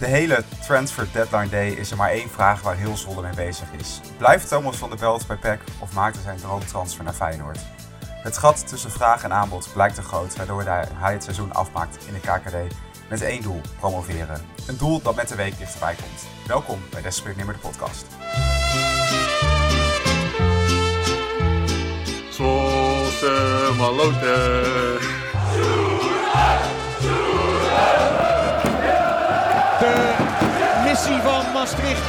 De hele transfer deadline day is er maar één vraag waar heel Zwolle mee bezig is. Blijft Thomas van der Belt bij PEC of maakt hij zijn droomtransfer naar Feyenoord? Het gat tussen vraag en aanbod blijkt te groot, waardoor hij het seizoen afmaakt in de KKD met één doel, promoveren. Een doel dat met de week dichterbij komt. Welkom bij Desperate Nimmer de podcast. De missie van Maastricht.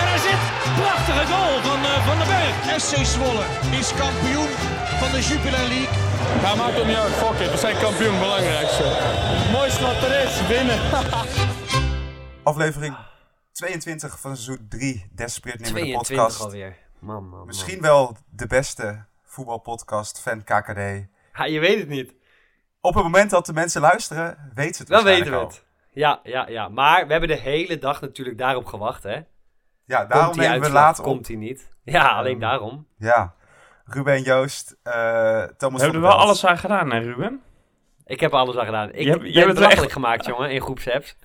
En hij zit. Prachtige goal van uh, Van den Berg. SC Zwolle is kampioen van de Jupiler League. Ja, maakt uit. Fuck it. We zijn kampioen. Belangrijkste. Mooiste wat er is. Winnen. Aflevering 22 van seizoen 3. Desperate Nimmer de 22 podcast. alweer. Man, man, man. Misschien wel de beste voetbalpodcast van KKD. Ha, je weet het niet. Op het moment dat de mensen luisteren, weten ze het Dan waarschijnlijk weten we al. het. Ja, ja, ja. Maar we hebben de hele dag natuurlijk daarop gewacht, hè. Ja, daarom nemen we laat op. Komt hij niet. Ja, alleen Ehm, daarom. Ja. Ruben Joost, eh Thomas We hebben er wel alles aan gedaan, hè, Ruben? Ik heb er alles aan gedaan. Ik Je hebt- je bent belachelijk echt- gemaakt, jongen, in groepsapps.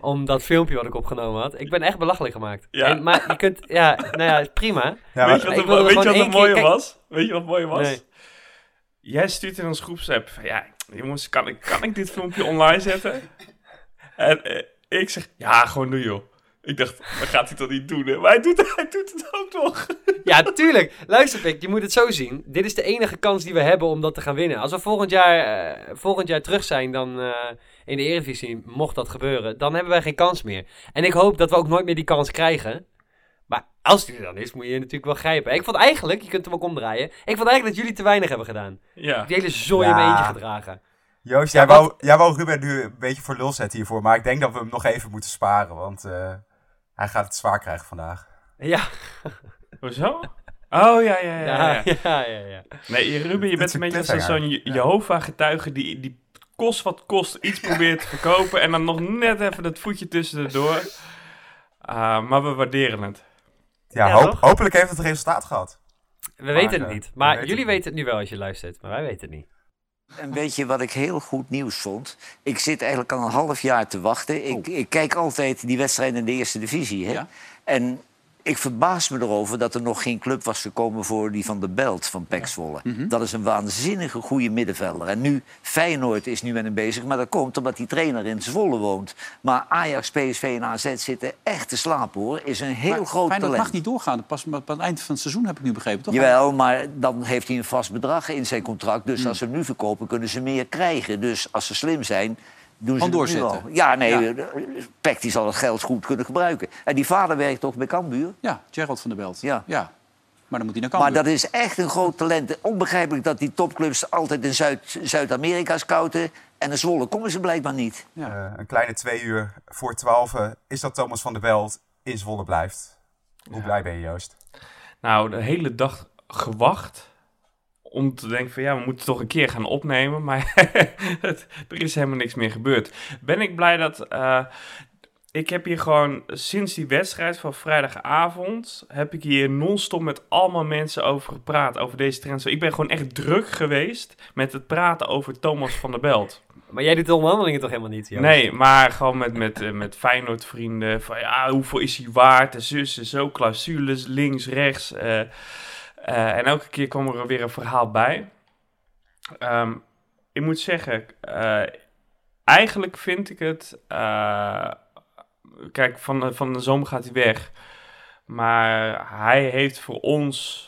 Om dat filmpje wat ik opgenomen had. Ik ben echt belachelijk gemaakt. Ja. En, maar je kunt, ja, nou ja, prima. Ja, maar- weet je wat, weet je wat het keer- mooie kijk- was? Weet je wat het mooie was? Nee. Jij stuurt in ons groepsapp van, ja, jongens, kan ik, kan ik dit filmpje online zetten? En eh, ik zeg, ja, gewoon doen, joh. Ik dacht, dat gaat hij toch niet doen, hè? Maar hij doet, hij doet het ook nog. Ja, tuurlijk. Luister, Pik, je moet het zo zien. Dit is de enige kans die we hebben om dat te gaan winnen. Als we volgend jaar, eh, volgend jaar terug zijn dan, eh, in de Eredivisie, mocht dat gebeuren, dan hebben wij geen kans meer. En ik hoop dat we ook nooit meer die kans krijgen. Maar als die er dan is, moet je natuurlijk wel grijpen. Ik vond eigenlijk, je kunt hem ook omdraaien, ik vond eigenlijk dat jullie te weinig hebben gedaan. Ja. Die hele zooi in Ja. eentje gedragen. Joost, Ja, jij, wat- wou, jij wou Ruben nu een beetje voor lul zetten hiervoor. Maar ik denk dat we hem nog even moeten sparen. Want eh, hij gaat het zwaar krijgen vandaag. Ja, Hoezo? Oh, ja, ja, ja. ja, ja. ja, ja. ja. Nee, Ruben, je bent een een beetje als zo'n Jehovah-getuige die, die kost wat kost iets probeert te verkopen en dan nog net even dat voetje tussendoor. Ah, maar we waarderen het. Ja, Ja, hoop- hopelijk heeft het resultaat gehad. We weten het niet. we Maar weten jullie het weten het nu wel als je luistert, maar wij weten het niet. En weet je wat ik heel goed nieuws vond? Ik zit eigenlijk al een half jaar te wachten. Ik, ik kijk altijd die wedstrijden in de eerste divisie. Hè? En ik verbaas me erover dat er nog geen club was gekomen voor die van de Belt van Pek Zwolle. Dat is een waanzinnige goede middenvelder. En nu, Feyenoord is nu met hem bezig, maar dat komt omdat die trainer in Zwolle woont. Maar Ajax, PSV en AZ zitten echt te slapen hoor. Is een heel Maar groot Feyenoord talent. mag niet doorgaan. Pas aan het eind van het seizoen heb ik nu begrepen, toch? Jawel, maar dan heeft hij een vast bedrag in zijn contract. Dus als ze hem nu verkopen, kunnen ze meer krijgen. Dus als ze slim zijn, doen ze doorzetten. al. Ja, nee, Ja. eh, Peck die zal het geld goed kunnen gebruiken. En die vader werkt toch bij Cambuur? Ja, Gerald van der Belt. Ja. Maar dan moet hij naar Maar Cambuur. dat is echt een groot talent. Onbegrijpelijk dat die topclubs altijd in Zuid- Zuid-Amerika scouten. En in Zwolle komen ze blijkbaar niet. Ja. Eh, een kleine twee uur voor twaalf is dat Thomas van der Belt in Zwolle blijft. Hoe blij ben je, Joost? Nou, de hele dag gewacht om te denken van ja, we moeten toch een keer gaan opnemen. Maar het- er is helemaal niks meer gebeurd. Ben ik blij dat... eh, ik heb hier gewoon sinds die wedstrijd van vrijdagavond... heb ik hier non-stop met allemaal mensen over gepraat, over deze trends. Ik ben gewoon echt druk geweest met het praten over Thomas van der Belt. Maar jij doet de onderhandelingen toch helemaal niet? Nee, maar gewoon met, met, eh, met Feyenoord vrienden. Van ja, hoeveel is hij waard? En zus en zo, clausules, links, rechts. eh, eh, en elke keer kwam er weer een verhaal bij. Ehm, ik moet zeggen, eh, eigenlijk vind ik het... eh, kijk, van de, van de zomer gaat hij weg. Maar hij heeft voor ons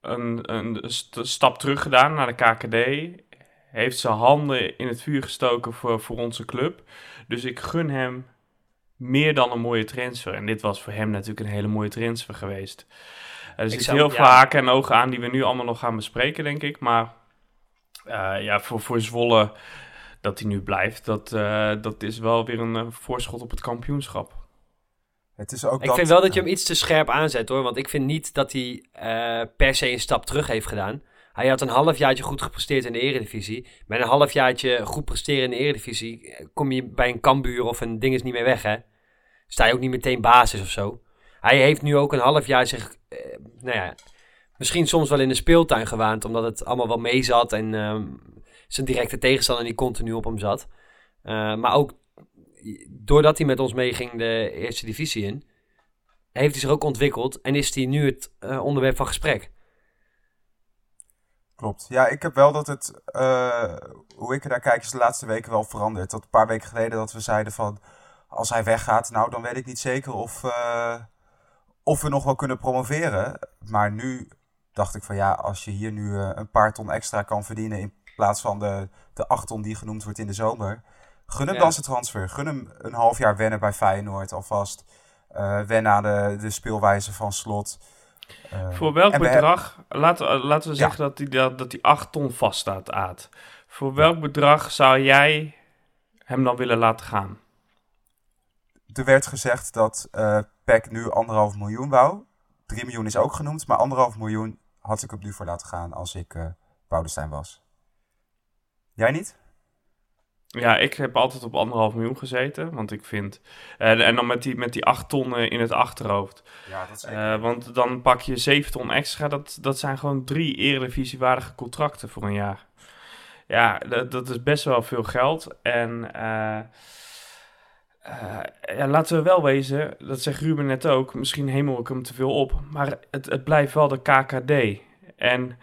een, een st- stap terug gedaan naar de KKD heeft zijn handen in het vuur gestoken voor, voor onze club. Dus ik gun hem meer dan een mooie transfer. En dit was voor hem natuurlijk een hele mooie transfer geweest. Er Ik zitten heel veel ja. haken en ogen aan die we nu allemaal nog gaan bespreken, denk ik. Maar eh, ja, voor, voor Zwolle dat hij nu blijft, dat, eh, dat is wel weer een eh, voorschot op het kampioenschap. Het is ook Ik dat, vind wel dat je hem iets te scherp aanzet hoor. Want ik vind niet dat hij eh, per se een stap terug heeft gedaan. Hij had een halfjaartje goed gepresteerd in de eredivisie. Met een halfjaartje goed presteren in de eredivisie... eh, kom je bij een Kambuur of een ding is niet meer weg hè. Sta je ook niet meteen basis of zo. Hij heeft nu ook een half jaar zich... eh, nou ja, misschien soms wel in de speeltuin gewaand... omdat het allemaal wel mee zat... en ehm, zijn directe tegenstander niet continu op hem zat. Eh, maar ook doordat hij met ons meeging de eerste divisie in, heeft hij zich ook ontwikkeld en is hij nu het eh, onderwerp van gesprek. Klopt. Ja, ik heb wel dat het, hoe ik er naar kijk, is de laatste weken wel veranderd. Tot een paar weken geleden dat we zeiden van, als hij weggaat, nou dan weet ik niet zeker of, of we nog wel kunnen promoveren. Maar nu dacht ik van ja, als je hier nu een paar ton extra kan verdienen in plaats van de, de 8 ton die genoemd wordt in de zomer. Gun hem ja. dan zijn transfer. Gun hem een half jaar wennen bij Feyenoord alvast. Uh, wennen aan de, de speelwijze van slot. Uh, Voor welk bedrag, laten, laten we zeggen ja. dat, die, dat, dat die 8 ton vaststaat, Aad. Voor welk bedrag zou jij hem dan willen laten gaan? Er werd gezegd dat uh, Nu anderhalf miljoen wou. 3 miljoen is ook genoemd, maar anderhalf miljoen had ik op nu voor laten gaan als ik uh, Boudestein was. Jij niet? Ja, ik heb altijd op anderhalf miljoen gezeten. Want ik vind. Uh, en dan met die, met die acht ton in het achterhoofd. Ja, dat is uh, want dan pak je zeven ton extra. Dat, dat zijn gewoon drie eredivisiewaardige contracten voor een jaar. Ja, dat, dat is best wel veel geld. En. Uh, ja, laten we wel wezen, dat zegt Ruben net ook. Misschien hemel ik hem te veel op. Maar het, het blijft wel de KKD. En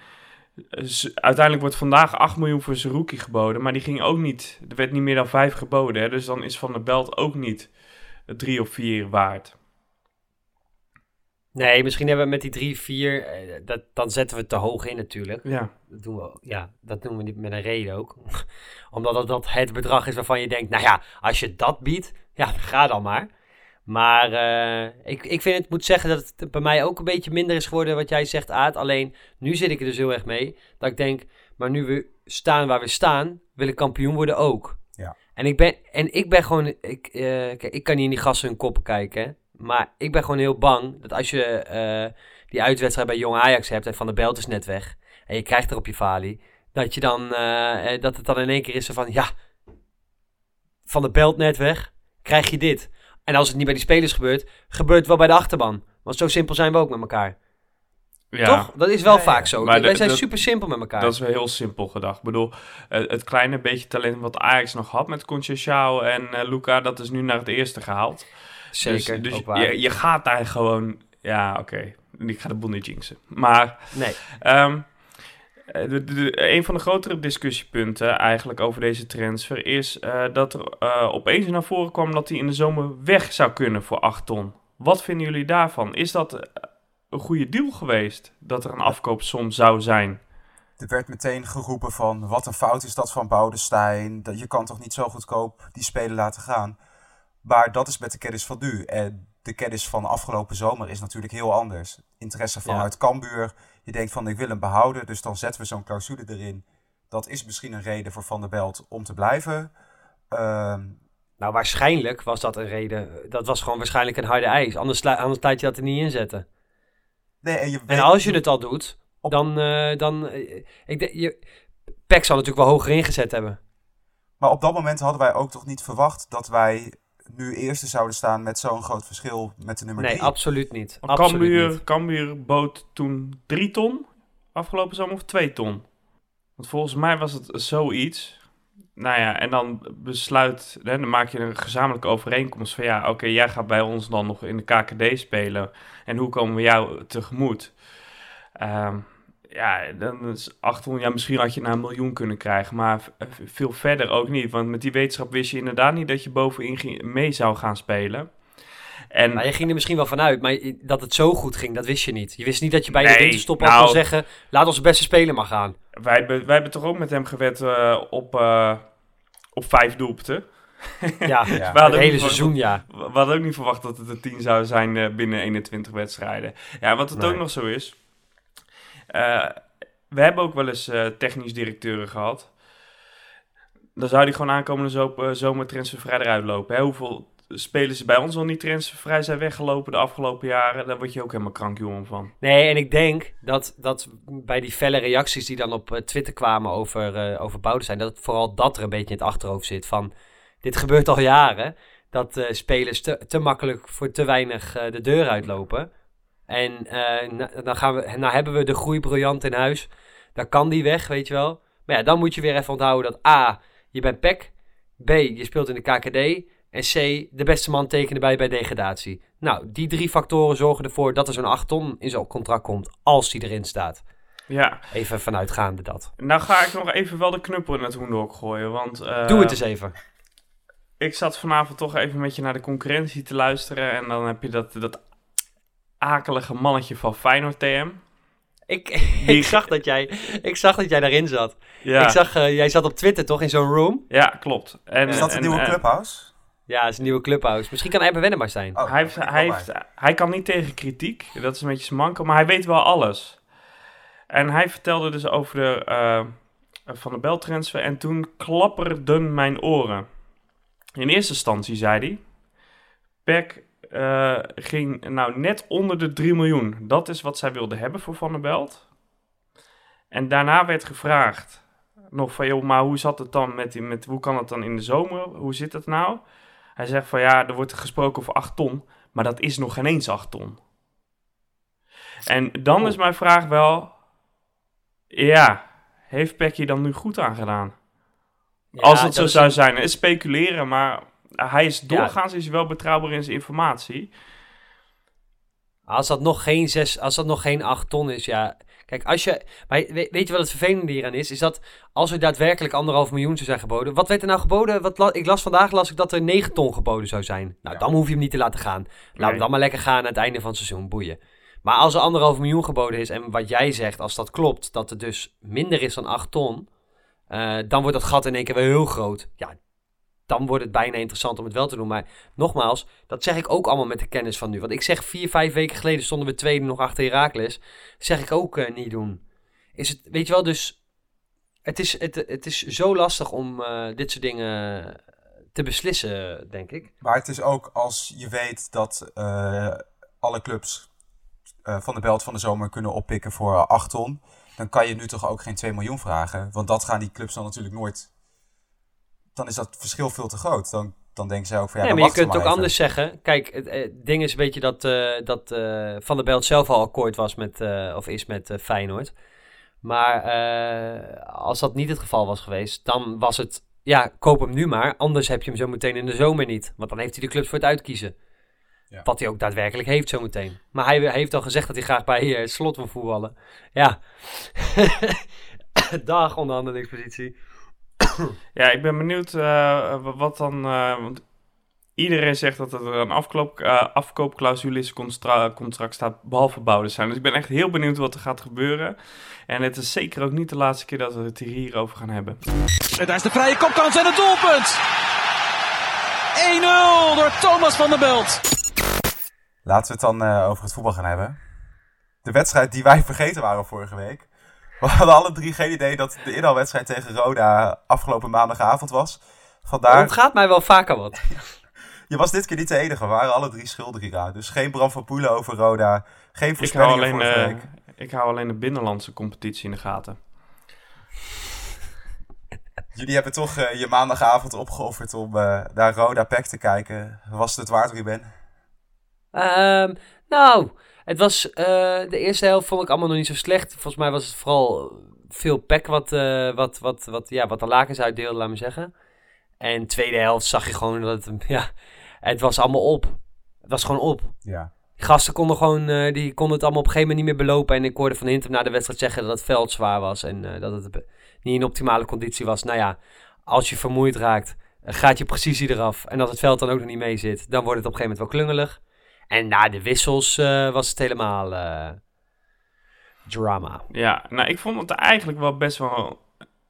uiteindelijk wordt vandaag 8 miljoen voor Zerouki geboden, maar die ging ook niet. Er werd niet meer dan 5 geboden, hè, dus dan is Van der Belt ook niet 3 of 4 waard. Nee, misschien hebben we met die 3, 4, eh, dat, dan zetten we het te hoog in natuurlijk. Ja. Dat doen we, ja, dat doen we niet met een reden ook. Omdat dat het bedrag is waarvan je denkt, nou ja, als je dat biedt, ja, ga dan maar. Maar uh, ik, ik vind het, moet zeggen dat het bij mij ook een beetje minder is geworden wat jij zegt, Aad. Alleen, nu zit ik er dus heel erg mee. Dat ik denk, maar nu we staan waar we staan, wil ik kampioen worden ook. Ja. En ik ben, en ik ben gewoon, ik, uh, kijk, ik kan niet in die gasten hun koppen kijken. Maar ik ben gewoon heel bang dat als je uh, die uitwedstrijd bij Jong Ajax hebt en Van de Belt is net weg. En je krijgt er op je falie. Dat je dan, dat het dan in één keer is van, ja, Van de Belt net weg, krijg je dit. En als het niet bij die spelers gebeurt, gebeurt het wel bij de achterban. Want zo simpel zijn we ook met elkaar. Ja. Toch? Dat is wel ja, vaak zo. Maar Wij zijn dat, super simpel met elkaar. Dat is wel heel simpel gedacht. Ik bedoel, het kleine beetje talent wat Ajax nog had met Conceição en uh, Luca, dat is nu naar het eerste gehaald. Zeker. Dus, dus je, je, gaat daar gewoon... Ja, oké. Okay. Ik ga de boel niet jinxen. Maar... Nee. Um, de, de, een van de grotere discussiepunten eigenlijk over deze transfer is uh, dat er uh, opeens naar voren kwam dat hij in de zomer weg zou kunnen voor 8 ton. Wat vinden jullie daarvan? Is dat een goede deal geweest dat er een afkoopsom zou zijn? Er werd meteen geroepen van wat een fout is dat van Boudestein. Dat je kan toch niet zo goedkoop die spelen laten gaan. Maar dat is met de kennis van nu. En de kennis van afgelopen zomer is natuurlijk heel anders. Interesse vanuit ja. Cambuur. Je denkt van ik wil hem behouden, dus dan zetten we zo'n clausule erin. Dat is misschien een reden voor Van der Belt om te blijven. Um, nou, waarschijnlijk was dat een reden. Dat was gewoon waarschijnlijk een harde eis. Anders, anders laat je dat er niet in zetten. Nee, en, je en als je het al doet, op... dan... Uh, dan uh, ik de, je, Peck zal natuurlijk wel hoger ingezet hebben. Maar op dat moment hadden wij ook toch niet verwacht dat wij nu eerste zouden staan met zo'n groot verschil met de nummer 3. Nee, absoluut niet. Cambuur, Cambuur bood toen 3 ton afgelopen zomer of 2 ton. Want volgens mij was het zoiets. Nou ja, en dan besluit, hè, dan maak je een gezamenlijke overeenkomst van ja, oké, okay, jij gaat bij ons dan nog in de KKD spelen. En hoe komen we jou tegemoet? Um, ja, dan is 800, ja, misschien had je naar een miljoen kunnen krijgen, maar veel verder ook niet. Want met die wetenschap wist je inderdaad niet dat je bovenin mee zou gaan spelen. En, maar je ging er misschien wel vanuit, maar dat het zo goed ging, dat wist je niet. Je wist niet dat je bij nee, de winterstop nou, al kon zeggen, laat onze beste speler maar gaan. Wij, wij hebben toch ook met hem gewet uh, op, uh, op vijf doelpunten. Ja, ja. het hele seizoen, ja. We hadden ook niet verwacht dat het een 10 zou zijn uh, binnen 21 wedstrijden. Ja, wat het nee. ook nog zo is, we hebben ook wel eens uh, technisch directeuren gehad. Dan zou die gewoon aankomende zo, uh, zomer transfervrij eruit lopen. Hè? Hoeveel spelers bij ons al niet transfervrij zijn weggelopen de afgelopen jaren? Daar word je ook helemaal krankjongen van. Nee, en ik denk dat, dat bij die felle reacties die dan op Twitter kwamen over, uh, over Boudewijn... dat vooral dat er een beetje in het achterhoofd zit van... dit gebeurt al jaren, dat spelers te makkelijk voor te weinig de deur uitlopen... En uh, dan, gaan we, nou hebben we de groeibriljant in huis. Dan kan die weg, weet je wel. Maar ja, dan moet je weer even onthouden dat A, je bent PEC. B, je speelt in de KKD. En C, de beste man tekende bij bij degradatie. Nou, die drie factoren zorgen ervoor dat er zo'n 8 ton in zijn contract komt als die erin staat. Ja, Even vanuitgaande dat. nou ga ik nog even wel de knuppel in het hoendok gooien. Want eh, Doe het eens even. ik zat vanavond toch even met je naar de concurrentie te luisteren. En dan heb je dat, dat akelige mannetje van Feyenoord TM. Ik, ik, zag dat jij, ik zag dat jij daarin zat. Ja, Ik zag, eh, jij zat op Twitter toch in zo'n room? ja klopt. En, Is dat een en, nieuwe clubhouse? Ja, het is een nieuwe clubhouse. Misschien kan Erben Wennemar zijn. Oh, hij, heeft, hij, heeft, hij kan niet tegen kritiek. Dat is een beetje zijn manko. Maar hij weet wel alles. En hij vertelde dus over de eh, Van de Bel transfer. En toen klapperden mijn oren. In eerste instantie zei hij... Peck eh, ging nou net onder de 3 miljoen. Dat is wat zij wilden hebben voor Van der Belt. En daarna werd gevraagd... Nog van, joh, maar hoe zat het dan met, die, met... Hoe kan het dan in de zomer? Hoe zit het nou? Hij zegt van ja, er wordt gesproken over 8 ton, maar dat is nog geen eens 8 ton. En dan is mijn vraag wel, ja, heeft Peck hier dan nu goed aan gedaan? Ja, Als het zo zou zijn, het is speculeren, maar hij is doorgaans is wel betrouwbaar in zijn informatie. Als dat nog geen, zes, als dat nog geen 8 ton is, ja. Kijk, als je. Maar weet, weet je wat het vervelende hieraan is? Is dat als er daadwerkelijk anderhalf miljoen zou zijn geboden. Wat werd er nou geboden? Wat la- ik las vandaag las ik dat er 9 ton geboden zou zijn. Nou, Ja. dan hoef je hem niet te laten gaan. Laat Nee. hem dan maar lekker gaan aan het einde van het seizoen. Boeien. Maar als er anderhalf miljoen geboden is. En wat jij zegt, als dat klopt, dat er dus minder is dan 8 ton. eh, dan wordt dat gat in één keer wel heel groot. Ja, dan wordt het bijna interessant om het wel te doen. Maar nogmaals, dat zeg ik ook allemaal met de kennis van nu. Want ik zeg vier, vijf weken geleden stonden we tweede nog achter Herakles. Zeg ik ook eh, niet doen. Is het, weet je wel, dus het is, het, het is zo lastig om eh, dit soort dingen te beslissen, denk ik. Maar het is ook als je weet dat eh, alle clubs eh, van de belt van de zomer kunnen oppikken voor 8 ton. Dan kan je nu toch ook geen 2 miljoen vragen. Want dat gaan die clubs dan natuurlijk nooit. Dan is dat verschil veel te groot. Dan, dan denken zij ook van ja, maar je kunt we ook anders zeggen. Kijk, het, eh, het ding is een beetje dat, eh, dat eh, Van der Belt zelf al akkoord was met, of is met Feyenoord. Maar als dat niet het geval was geweest, dan was het, ja, koop hem nu maar. Anders heb je hem zo meteen in de zomer niet. Want dan heeft hij de clubs voor het uitkiezen. Ja. Wat hij ook daadwerkelijk heeft zometeen. Maar hij, hij heeft al gezegd dat hij graag bij eh, slot wil voetballen. Ja. Dag onderhandelingspositie. Ja, ik ben benieuwd eh, wa- wat dan. eh, want iedereen zegt dat er een afkoop, eh, afkoopclausule in zijn constra- contract staat, behalve bouwers zijn. Dus ik ben echt heel benieuwd wat er gaat gebeuren. En het is zeker ook niet de laatste keer dat we het hier hierover gaan hebben. En daar is de vrije kopkans en het doelpunt. 1-0 door Thomas van der Belt. Laten we het dan eh, over het voetbal gaan hebben. De wedstrijd die wij vergeten waren vorige week. We hadden alle drie geen idee dat de inhaalwedstrijd tegen Roda afgelopen maandagavond was. Vandaar, Het gaat mij wel vaker wat. je was dit keer niet de enige. We waren alle drie schuldig hieraan. Dus geen Bram van Poelen over Roda. Geen Ik hou, voorspellingen alleen, vorige eh, week. ik hou alleen de binnenlandse competitie in de gaten. Jullie hebben toch eh, je maandagavond opgeofferd om eh, naar Roda Pack te kijken. Was het het waard, Ruben? Ehm, nou, het was eh, de eerste helft vond ik allemaal nog niet zo slecht. Volgens mij was het vooral veel pek wat, eh, wat, wat, wat, ja, wat de lakens uitdeelde, laat me zeggen. En de tweede helft zag je gewoon dat het, ja, het was allemaal op. Het was gewoon op. Ja. Die gasten konden gewoon, eh, die konden het allemaal op een gegeven moment niet meer belopen. En ik hoorde van Hintem na de wedstrijd zeggen dat het veld zwaar was. En dat het niet in optimale conditie was. Nou ja, als je vermoeid raakt, gaat je precisie eraf. En als het veld dan ook nog niet mee zit, dan wordt het op een gegeven moment wel klungelig. En na de wissels eh, was het helemaal eh, drama. Ja, nou, ik vond het eigenlijk wel best wel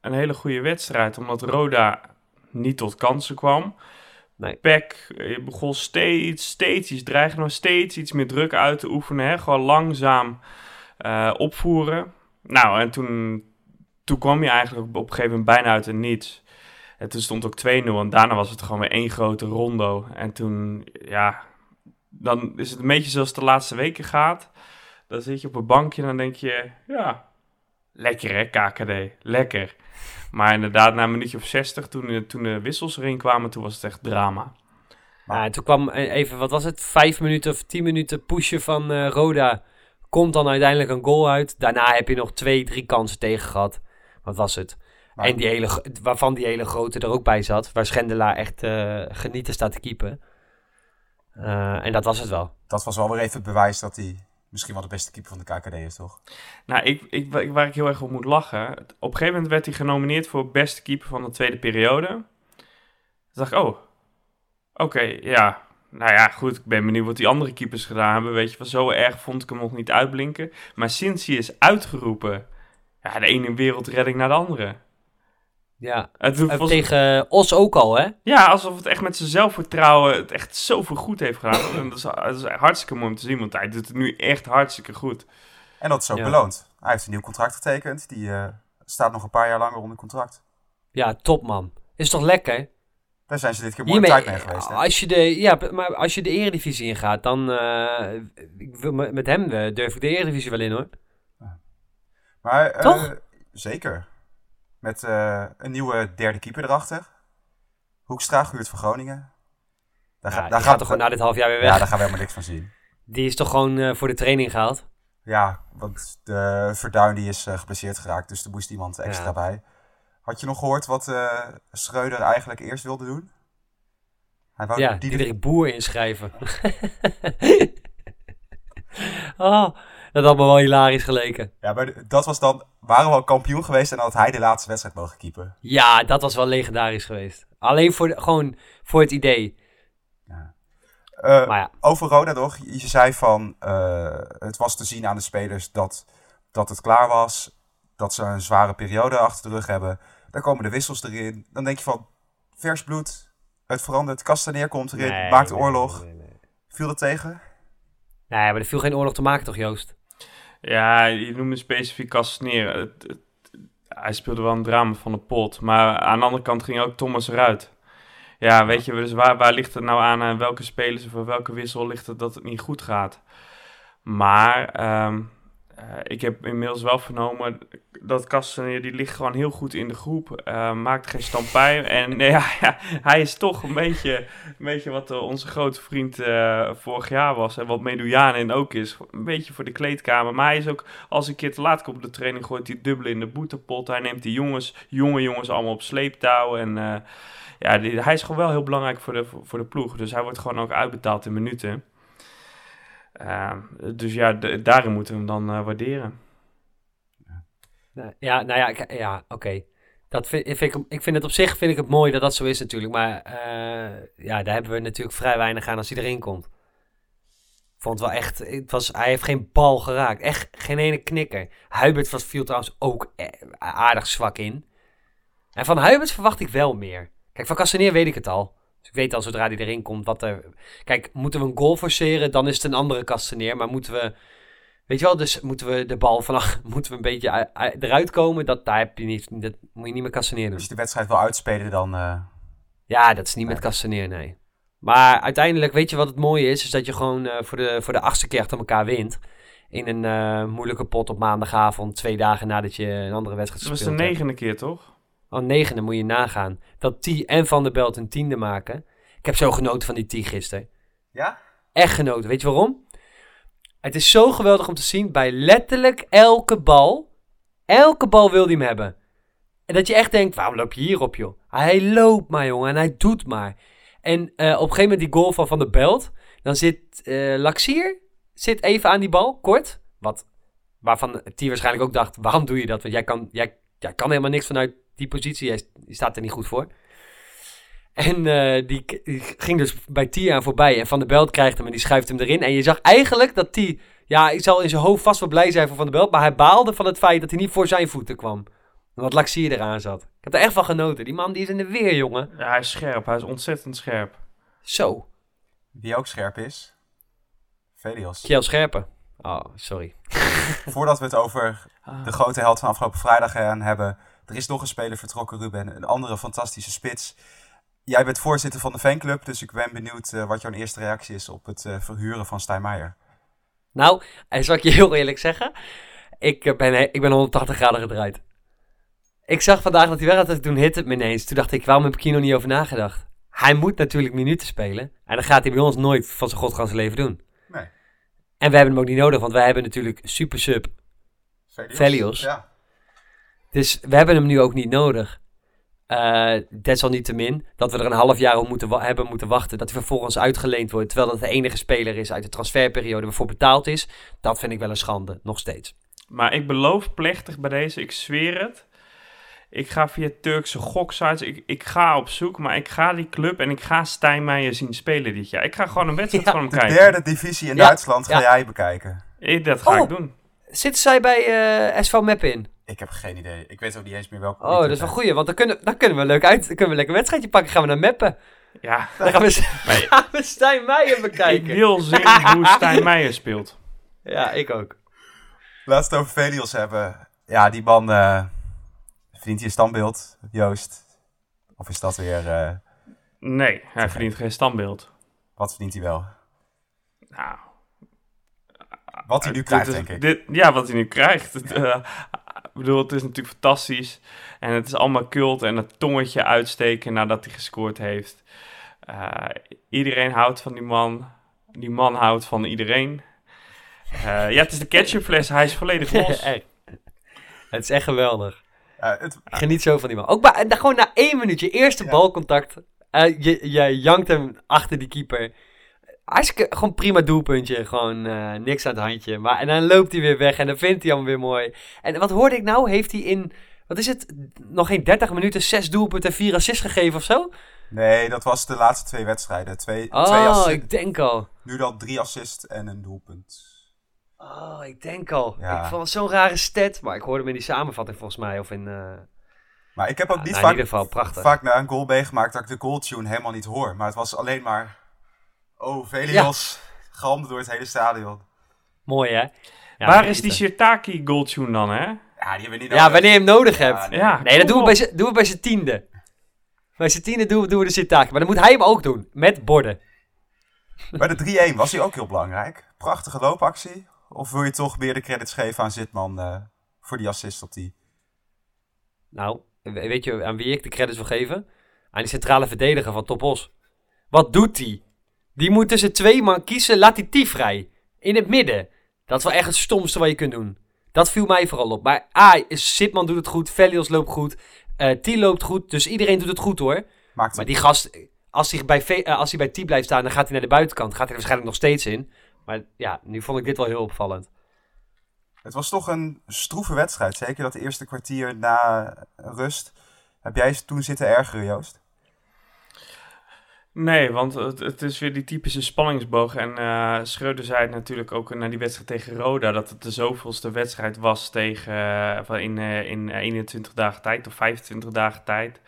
een hele goede wedstrijd. Omdat Roda niet tot kansen kwam. Nee. Peck eh, begon steeds, steeds iets dreigen, nog steeds iets meer druk uit te oefenen. Hè? Gewoon langzaam opvoeren. Nou, en toen, toen kwam je eigenlijk op, op een gegeven moment bijna uit het niets. En toen stond ook 2-0 en daarna was het gewoon weer één grote rondo. En toen, ja, dan is het een beetje zoals het de laatste weken gaat. Dan zit je op een bankje en dan denk je, ja, lekker hè, KKD, lekker. Maar inderdaad, na een minuutje of 60, toen, de- toen de wissels erin kwamen, toen was het echt drama. Ja, en toen kwam eh, even, wat was het, vijf minuten of tien minuten pushen van eh, Roda. Komt dan uiteindelijk een goal uit. Daarna heb je nog twee, drie kansen tegen gehad. Wat was het? Maar- En die hele, waarvan die hele grote er ook bij zat. Waar Schendelaar echt eh, genieten staat te keepen. Eh, en dat was het wel. Dat was wel weer even het bewijs dat hij misschien wel de beste keeper van de KKD is, toch? Nou, ik, ik, wa- waar ik heel erg op moet lachen. Op een gegeven moment werd hij genomineerd voor beste keeper van de tweede periode. Toen dacht ik, oh, oké, ja. Nou ja, goed, ik ben benieuwd wat die andere keepers gedaan hebben. Weet je, wel, zo erg vond ik hem nog niet uitblinken. Maar sinds hij is uitgeroepen, ja, de ene wereldredding naar de andere. Ja. Het Eh, tegen Os ook al, hè? Ja, alsof het echt met zijn zelfvertrouwen het echt zoveel goed heeft gedaan. En dat, is, dat is hartstikke mooi om te zien, want hij doet het nu echt hartstikke goed. En dat is ook Ja. beloond. Hij heeft een nieuw contract getekend. Die eh, staat nog een paar jaar langer onder contract. Ja, top man. Is toch lekker? Daar zijn ze dit keer mooi Hiermee, tijd mee geweest. Hè? als je de, ja, maar als je de eredivisie ingaat, dan eh, ik wil, met met hem eh, durf ik de eredivisie wel in hoor. Maar, eh, Toch? zeker. Met eh, een nieuwe derde keeper erachter. Hoekstra, Guurt van Groningen. Daar, Ja, ga- daar gaat toch gewoon na dit half jaar weer weg. Ja, daar gaan we helemaal niks van zien. Die is toch gewoon eh, voor de training gehaald. Ja, want de Verduin die is uh, geblesseerd geraakt, dus er moest iemand extra Ja. bij. Had je nog gehoord wat Schreuder eigenlijk eerst wilde doen? Hij wou Ja, die Diederik Boer inschrijven. oh, dat had me wel hilarisch geleken. Ja, maar dat was dan, waren we al kampioen geweest en had hij de laatste wedstrijd mogen keepen. Ja, dat was wel legendarisch geweest. Alleen voor, de, gewoon voor het idee. Ja. Uh, maar ja. Over Roda nog, je zei van, uh, het was te zien aan de spelers dat, dat het klaar was. Dat ze een zware periode achter de rug hebben. Dan komen de wissels erin. Dan denk je van, vers bloed, het verandert. Kastaneer komt erin, Nee, maakt nee, oorlog. nee, nee. Viel dat tegen? Nee, maar er viel geen oorlog te maken toch, Joost? Ja, je noemde specifiek. Het, het, hij speelde wel een drama van de pot. Maar aan de andere kant ging ook Thomas eruit. Ja, weet je, dus waar, waar ligt het nou aan? aan welke spelers of welke wissel ligt het dat het niet goed gaat? Maar um, uh, ik heb inmiddels wel vernomen dat Castaneer, die ligt gewoon heel goed in de groep. Uh, maakt geen stampij. En ja, ja, hij is toch een beetje, een beetje wat uh, onze grote vriend vorig jaar was. En wat Medujanin ook is. Een beetje voor de kleedkamer. Maar hij is ook, als een keer te laat komt op de training, gooit hij dubbel in de boetepot. Hij neemt die jongens, jonge jongens allemaal op sleeptouw. En ja, hij is gewoon wel heel belangrijk voor de, voor de ploeg. Dus hij wordt gewoon ook uitbetaald in minuten. Uh, dus ja, daarin moeten we hem dan uh, waarderen. Ja, nou ja, ja oké. Dat vind, ik, ik vind het op zich vind ik het mooi dat dat zo is natuurlijk. Maar uh, ja, daar hebben we natuurlijk vrij weinig aan als hij erin komt. Vond wel echt, het was, hij heeft geen bal geraakt. Echt geen ene knikker. Hubert was, viel trouwens ook eh, aardig zwak in. En van Hubert verwacht ik wel meer. Kijk, van Castaneer weet ik het al. Dus ik weet al zodra hij erin komt wat er... Kijk, moeten we een goal forceren, dan is het een andere Castaneer. Maar moeten we... Weet je wel, dus moeten we de bal vanaf... Moeten we een beetje eruit komen, dat, daar heb je niet, dat moet je niet met Castaneer doen. Als je de wedstrijd wil uitspelen, dan... Uh... Ja, dat is niet nee. met Castaneer, nee. Maar uiteindelijk, weet je wat het mooie is? Is dat je gewoon uh, voor, de, voor de achtste keer achter elkaar wint. In een uh, moeilijke pot op maandagavond, twee dagen nadat je een andere wedstrijd Dat was de negende keer, toch? Oh, negende moet je nagaan. Dat T en Van der Belt een tiende maken. Ik heb zo genoten van die T gisteren. Ja? Echt genoten. Weet je waarom? Het is zo geweldig om te zien bij letterlijk elke bal. Elke bal wil hij hem hebben. En dat je echt denkt, waarom loop je hierop, joh? Hij loopt maar, jongen. En hij doet maar. En uh, op een gegeven moment die goal van Van der Belt. Dan zit uh, Laxier zit even aan die bal, kort. Wat, waarvan T waarschijnlijk ook dacht, waarom doe je dat? Want jij kan, jij, jij kan helemaal niks vanuit die positie. Jij staat er niet goed voor. En uh, die, die, ging dus bij T aan voorbij. En Van der Belt krijgt hem en die schuift hem erin. En je zag eigenlijk dat T... Ja, ik zal in zijn hoofd vast wel blij zijn voor Van der Belt. Maar hij baalde van het feit dat hij niet voor zijn voeten kwam. Omdat Laxier eraan zat. Ik heb er echt van genoten. Die man die is in de weer, jongen. Ja, hij is scherp. Hij is ontzettend scherp. Zo. Wie ook scherp is? Velios. Kjell Scherpen. Oh, sorry. Voordat we het over de grote held van afgelopen vrijdag gaan hebben... Er is nog een speler vertrokken, Ruben. Een andere fantastische spits. Jij bent voorzitter van de fanclub, dus ik ben benieuwd uh, wat jouw eerste reactie is op het uh, verhuren van Stijn Meijer. Nou, en zal ik je heel eerlijk zeggen, ik ben, ik ben 180 graden gedraaid. Ik zag vandaag dat hij weg had, toen hit het me ineens. Toen dacht ik, waarom heb ik hier nog niet over nagedacht? Hij moet natuurlijk minuten spelen. En dat gaat hij bij ons nooit van zijn godganse leven doen. Nee. En we hebben hem ook niet nodig, want wij hebben natuurlijk super sub Velios. Velios. Ja. Dus we hebben hem nu ook niet nodig. Uh, desalniettemin dat we er een half jaar op moeten hebben moeten wachten. Dat hij vervolgens uitgeleend wordt. Terwijl dat de enige speler is uit de transferperiode waarvoor betaald is. Dat vind ik wel een schande, nog steeds. Maar ik beloof plechtig bij deze, ik zweer het. Ik ga via Turkse goksites. Ik, ik ga op zoek, maar ik ga die club en ik ga Stijn Meijer zien spelen dit jaar. Ik ga gewoon een wedstrijd van hem De kijken. derde divisie in Ja. Duitsland ga jij bekijken. Ik, dat ga Oh. ik doen. Zitten zij bij eh, SV Meppen in? Ik heb geen idee. Ik weet ook niet eens meer welke. Oh, dat is wel goed, want dan kunnen, dan kunnen we leuk uit. Dan kunnen we lekker een wedstrijdje pakken. Gaan we naar Meppen. Ja, Dan gaan we, Nee. gaan we Stijn Meijer ik bekijken. wil zien hoe Stijn Meijer speelt. Ja, ik ook. Het over Velios hebben. Ja, die man. eh verdient hij een standbeeld, Joost? Of is dat weer. eh, Nee, hij verdient geen standbeeld. wat verdient hij wel? Nou, Wat hij nu dit krijgt, is- denk ik. Dit, ja, wat hij nu krijgt. Het, eh, ik bedoel, het is natuurlijk fantastisch. En het is allemaal cult en het tongetje uitsteken nadat hij gescoord heeft. Eh, iedereen houdt van die man. Die man houdt van iedereen. Eh, ja, het is de ketchupfles. Hij is volledig los. Het is echt geweldig. Ja, het, Ik geniet zo van die man. Ook bij, dan gewoon na één minuutje, eerste Ja. balcontact. eh, je, je jankt hem achter die keeper. Hartstikke, gewoon prima doelpuntje. Gewoon eh, niks aan het handje. Maar, en dan loopt hij weer weg en dan vindt hij hem weer mooi. En wat hoorde ik nou? Heeft hij in, wat is het, nog geen 30 minuten, zes doelpunten en vier assists gegeven of zo? nee, dat was de laatste twee wedstrijden. Twee, twee Oh, assists. ik denk al. Nu dan drie assists en een doelpunt. Oh, ik denk al. Ja. Ik vond het zo'n rare stat. Maar ik hoorde hem in die samenvatting volgens mij. Of in, eh, Maar ik heb ook nou, niet in vaak, ieder geval prachtig. vaak na een goal meegemaakt dat ik de goaltune helemaal niet hoor. Maar het was alleen maar... Oh, Velios. Galmde door het hele stadion. Mooi hè? Ja, Waar is die. Shirtaki goaltune dan, hè? Ja, die hebben we niet Ja, wanneer je hem nodig hebt. nee. Ja, Nee, dat doen we, bij doen we bij zijn tiende. Bij zijn tiende doen we, doen we de Sitaki. Maar dan moet hij hem ook doen. Met borden. Bij de 3-1 was hij ook heel belangrijk. Prachtige loopactie. Of wil je toch meer de credits geven aan Zitman eh, voor die assist op die... Nou, we- weet je aan wie ik de credits wil geven? Aan die centrale verdediger van Topos. Wat doet hij? Die moet tussen twee man kiezen. Laat die die vrij. In het midden. Dat is wel echt het stomste wat je kunt doen. Dat viel mij vooral op. Maar A, Sitman doet het goed. Velios loopt goed. eh T loopt goed. Dus iedereen doet het goed hoor. Maakt Maar die gast, als hij bij, V- eh, als hij bij T blijft staan, dan gaat hij naar de buitenkant. Gaat hij er waarschijnlijk nog steeds in. Maar ja, nu vond ik dit wel heel opvallend. Het was toch een stroeve wedstrijd. Zeker dat eerste kwartier na rust. Heb jij toen zitten ergeren, Joost? Nee, want het, het is weer die typische spanningsboog. En eh Schreuder zei het natuurlijk ook na die wedstrijd tegen Roda... dat het de zoveelste wedstrijd was tegen, eh, van in, eh, in eh, 21 dagen tijd of 25 dagen tijd.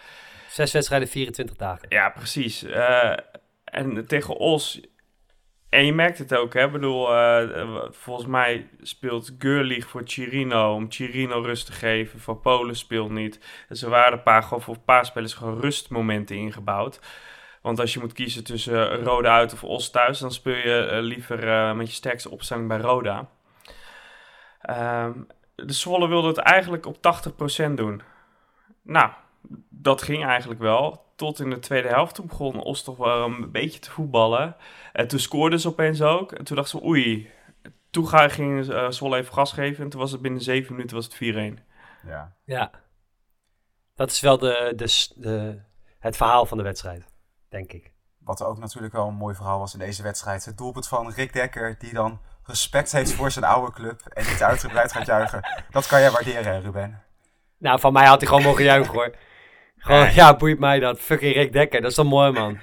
Zes wedstrijden, 24 dagen. Ja, precies. En tegen Os... En je merkt het ook, hè. Ik bedoel, volgens mij speelt Gurlich voor Chirino... om Chirino rust te geven. Voor Polen speelt niet. Dus er waren een paar, gewoon voor een paar spelers gewoon rustmomenten ingebouwd. Want als je moet kiezen tussen eh, Roda uit of Os thuis... dan speel je eh, liever eh, met je sterkste opstelling bij Roda. Ehm, de Zwolle wilde het eigenlijk op 80% doen. Nou, dat ging eigenlijk wel. Tot in de tweede helft. Toen begon Os toch wel een beetje te voetballen. En toen scoorden ze opeens ook. En toen dachten ze, oei. Toen ga- ging uh, Zwolle even gas geven. En toen was het binnen zeven minuten was het 4-1. Ja. Ja. Dat is wel de, de, de, het verhaal van de wedstrijd, denk ik. Wat ook natuurlijk wel een mooi verhaal was in deze wedstrijd. Het doelpunt van Rick Dekker, die dan respect heeft voor zijn oude club en niet uitgebreid gaat juichen. Dat kan jij waarderen, hè, Ruben. Nou, van mij had hij gewoon mogen juichen hoor. Gewoon, ja, boeit mij dat. Fucking Rick Dekker, dat is toch mooi man.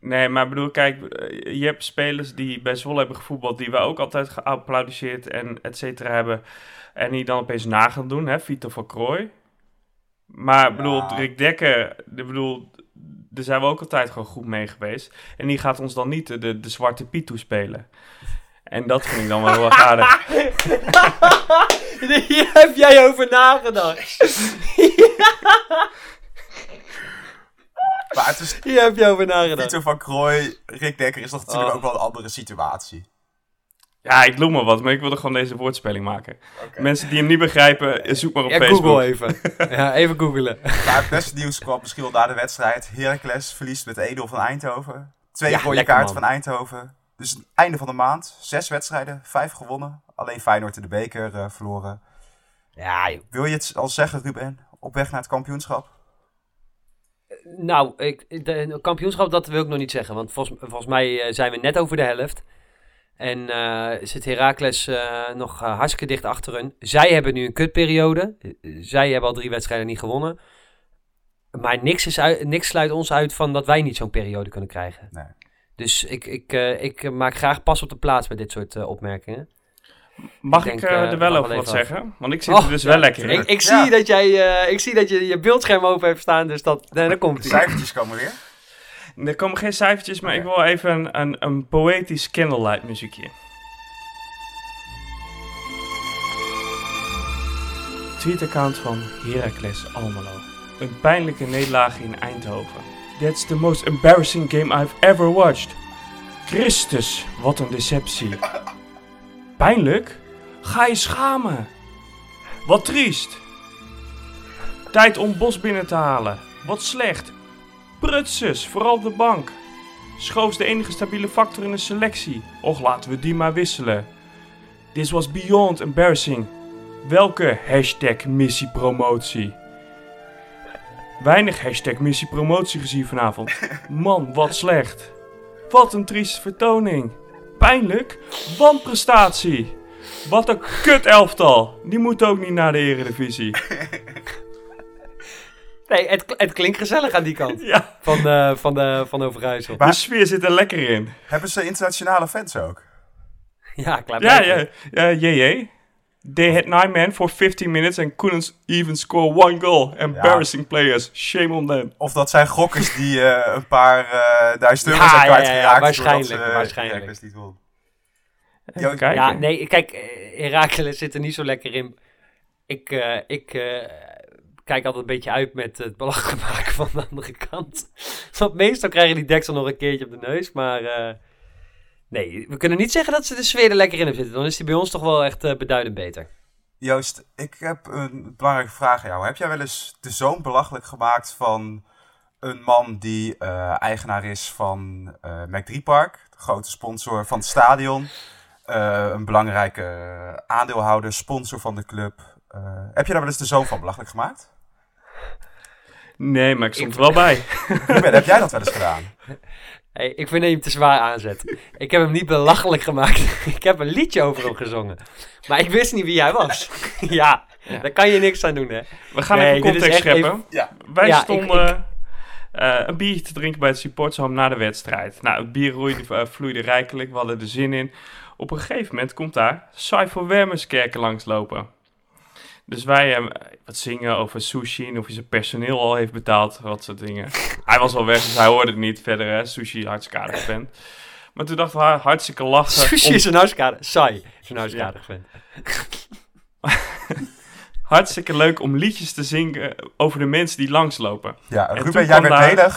Nee, maar ik bedoel, kijk, eh, je hebt spelers die bij Zwolle hebben gevoetbald, die we ook altijd geapplaudisseerd en et cetera hebben. En die dan opeens na gaan doen, hè, Vito van Krooi. Maar ik bedoel, Ja. Rick Dekker, ik bedoel, daar zijn we ook altijd gewoon goed mee geweest. En die gaat ons dan niet de, de, de zwarte Piet toespelen. En dat vind ik dan wel heel erg aardig. Hier heb jij over nagedacht. Maar het is Hier heb je over nagedacht. Pieter van Krooi, Rick Dekker is toch natuurlijk Oh. ook wel een andere situatie. Ja, ik noem maar wat, maar ik wilde gewoon deze woordspeling maken. Mensen die hem niet begrijpen, eh, zoek maar op Ja, Facebook. Google even. Ja, even googelen. Maar het beste nieuws kwam misschien wel na de wedstrijd. Heracles verliest met 1-0 van Eindhoven. Twee Ja, rode man. van Eindhoven. Dus het einde van de maand. Zes wedstrijden, vijf gewonnen. Alleen Feyenoord in de beker eh, verloren. Ja, joh. Wil je het al zeggen, Ruben? Op weg naar het kampioenschap? Nou, ik, de kampioenschap, dat wil ik nog niet zeggen. Want volgens, volgens mij eh, zijn we net over de helft. En eh, zit Heracles eh, nog eh, hartstikke dicht achter hun. Zij hebben nu een kutperiode. Zij hebben al drie wedstrijden niet gewonnen. Maar niks, is uit, niks sluit ons uit van dat wij niet zo'n periode kunnen krijgen. Nee. Dus ik, ik, eh, ik maak graag pas op de plaats met dit soort eh, opmerkingen. Mag Ik denk, er wel over wat zeggen? Want ik zit Oh, er dus ja, wel lekker in. Ik, ik, Ja. zie dat jij, eh, ik zie dat je je beeldscherm open hebt staan, dus dat, nee, daar komt cijfertjes komen weer. Er komen geen cijfertjes, maar ik wil even een, een, een poëtisch candlelight muziekje. Tweetaccount van Heracles Almelo. Een pijnlijke nederlaag in Eindhoven. That's the most embarrassing game I've ever watched. Christus, wat een deceptie. Pijnlijk? Ga je schamen. Wat triest. Tijd om Bos binnen te halen. Wat slecht. Prutses, vooral op de bank. Schoofs de enige stabiele factor in de selectie. Och, laten we die maar wisselen. This was beyond embarrassing. Welke hashtag missiepromotie? Weinig hashtag missiepromotie gezien vanavond. Man, wat slecht. Wat een trieste vertoning. Pijnlijk? Wanprestatie. Wat een kut elftal. Die moet ook niet naar de eredivisie. Nee, het, het klinkt gezellig aan die kant Ja, van, eh, van, de, van Overijssel. de sfeer zit er lekker in. Hebben ze internationale fans ook? Ja, klaar. Ja, ja, ja, JJ. They had nine men for 15 minutes and couldn't even score one goal. Embarrassing players. Shame on them. Of dat zijn gokkers die eh, een paar eh duizend euro Ja, zijn ja, ja, kwijtgeraakt. ja, doordat waarschijnlijk, ze, eh, waarschijnlijk. Niet won. Ja, nee, kijk, eh, Heracles zit er niet zo lekker in. Ik, eh, ik eh, kijk altijd een beetje uit met het belachelijk maken van de andere kant. Want meestal krijgen die deksel nog een keertje op de neus, maar... eh, nee, we kunnen niet zeggen dat ze de sfeer er lekker in hebben zitten. Dan is die bij ons toch wel echt eh, beduidend beter. Joost, ik heb een belangrijke vraag aan jou. Heb jij wel eens de zoon belachelijk gemaakt van een man die eh, eigenaar is van eh Mac3 Park, de grote sponsor van het stadion, een belangrijke aandeelhouder, sponsor van de club? Heb je daar wel eens de zoon van belachelijk gemaakt? Nee, maar ik stond er wel bij. Ruben, heb jij dat wel eens gedaan? Hey, ik vind dat je hem te zwaar aanzet. Ik heb hem niet belachelijk gemaakt. ik heb een liedje over hem gezongen. Maar ik wist niet wie hij was. ja, daar kan je niks aan doen, hè. We gaan Nee, even context scheppen. Ja. Wij Ja, ik- stonden eh, een biertje te drinken bij het supportshome na de wedstrijd. Nou, het bier roeide, eh, vloeide rijkelijk. We hadden er zin in. Op een gegeven moment komt daar Cypher Wermerskerken langslopen. Dus wij hem wat zingen over sushi en of hij zijn personeel al heeft betaald. Wat soort dingen. hij was al weg, dus hij hoorde het niet verder. Hè. Sushi, hartstikke aardig vent. Maar toen dachten we, hartstikke lachen. Sushi om- is een huiskade. Saai is een huiskade vent. hartstikke leuk om liedjes te zingen over de mensen die langslopen. Ja, En Ruben, jij werd daar- heel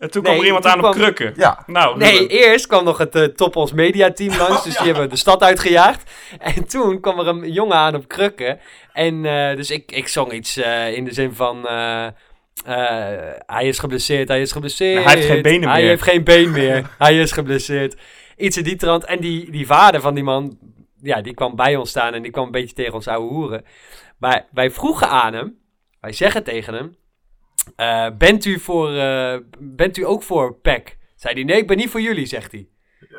En toen Nee, kwam er iemand aan op krukken. Ja, Nou, Nee, eerst kwam nog het uh, Top Ons Media team langs, dus die hebben de stad uitgejaagd. En toen kwam er een jongen aan op krukken. En eh, dus ik, ik zong iets eh, in de zin van... eh, eh, hij is geblesseerd, hij is geblesseerd. Hij heeft geen benen Hij meer. heeft geen been meer, hij is geblesseerd. Iets in die trant. En die, die vader van die man, ja, die kwam bij ons staan en die kwam een beetje tegen ons ouwe hoeren. Maar wij vroegen aan hem, wij zeggen tegen hem... eh, bent, u voor, eh, bent u ook voor PEC? Zei hij, nee, ik ben niet voor jullie, zegt hij.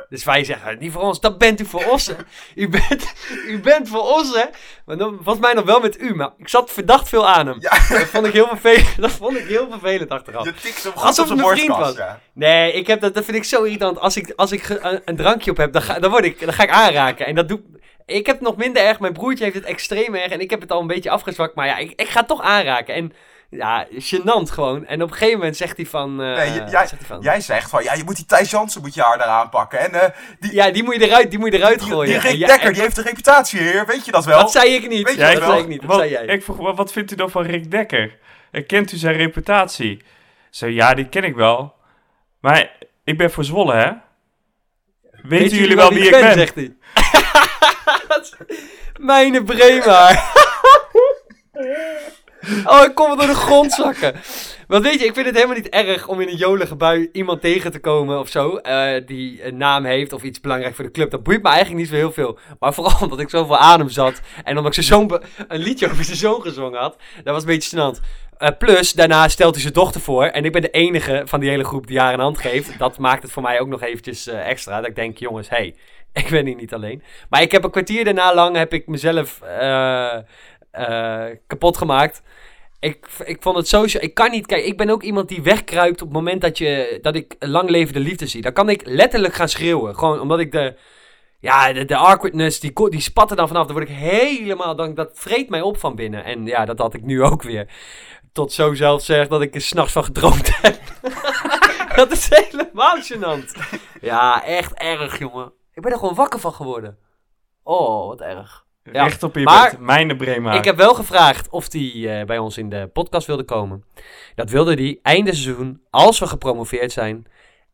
Dus wij zeggen, niet voor ons, dat bent u voor ons. hè. U bent, u bent voor ons, hè. Maar dan, volgens mij nog wel met u, maar ik zat verdacht veel aan hem. Dat vond ik heel vervelend, dat vond ik heel vervelend achteraf. Alsof goed op het mijn vriend was. Ja. Nee, ik heb dat, dat vind ik zo irritant. Als ik, als ik een, een drankje op heb, dan ga, dan, word ik, dan ga ik aanraken. En dat doe ik heb het nog minder erg. Mijn broertje heeft het extreem erg. En ik heb het al een beetje afgezwakt. Maar ja, ik, ik ga het toch aanraken. En ja, gênant gewoon. En op een gegeven moment zegt hij van... eh, Nee, j- jij, zegt hij van jij zegt van, ja, je moet die Thijs Jansen moet je harder aanpakken. En eh, die, Ja, die moet je eruit, die moet je eruit die, gooien. die Rick Dekker, die heeft een reputatie hier, weet je dat wel? Dat zei ik niet. Weet je Ja, dat wel? zei ik niet. Dat wat, zei jij. Ik vroeg, wat, vindt u dan van Rick Dekker? Eh, Kent u zijn reputatie? Zo, ja, die ken ik wel. Maar ik ben voor Zwolle, hè? Weten jullie wel wie ik ben? zegt hij. Mijne Brema. oh, ik kom wel door de grond zakken. Want weet je, ik vind het helemaal niet erg om in een jolige bui iemand tegen te komen of zo. eh, die een naam heeft of iets belangrijk voor de club. Dat boeit me eigenlijk niet zo heel veel. Maar vooral omdat ik zoveel adem zat. En omdat ik be- een liedje over zijn zoon gezongen had. Dat was een beetje gênant. Eh, plus, daarna stelt hij zijn dochter voor. En ik ben de enige van die hele groep die haar een hand geeft. Dat maakt het voor mij ook nog eventjes eh, extra. Dat ik denk, jongens, hé, hey, ik ben hier niet alleen. Maar ik heb een kwartier daarna lang heb ik mezelf eh, kapot gemaakt. Ik, ik vond het zo... Ik kan niet... Kijk, ik ben ook iemand die wegkruipt op het moment dat, je, dat ik lang levende liefde zie. Dan kan ik letterlijk gaan schreeuwen. Gewoon omdat ik de... Ja, de, awkwardness, die, die spat dan vanaf. Dan word ik helemaal... Dan, dat vreet mij op van binnen. En ja, dat had ik nu ook weer. Tot zo zelf zeg dat ik er s'nachts van gedroomd heb. dat is helemaal gênant. Ja, echt erg, jongen. Ik ben er gewoon wakker van geworden. Oh, wat erg. Ja, Recht op je maar- bed. Mijne Brema. Ik heb wel gevraagd of hij eh, bij ons in de podcast wilde komen. Dat wilde hij einde seizoen, als we gepromoveerd zijn.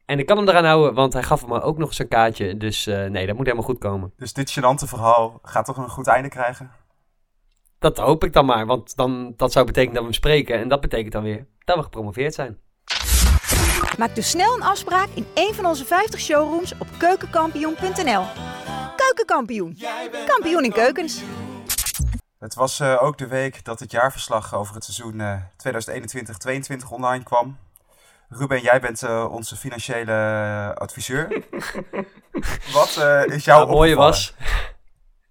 En ik kan hem eraan houden, want hij gaf me ook nog zijn kaartje. Dus eh, nee, dat moet helemaal goed komen. Dus dit gênante verhaal gaat toch een goed einde krijgen? Dat hoop ik dan maar, want dan, dat zou betekenen dat we hem spreken. En dat betekent dan weer dat we gepromoveerd zijn. Maak dus snel een afspraak in een van onze 50 showrooms op keukenkampioen.nl. Keukenkampioen, kampioen in keukens. Het was eh, ook de week dat het jaarverslag over het seizoen eh 2021-2022 online kwam. Ruben, jij bent eh, onze financiële eh, adviseur. Wat eh, is jouw het mooie was,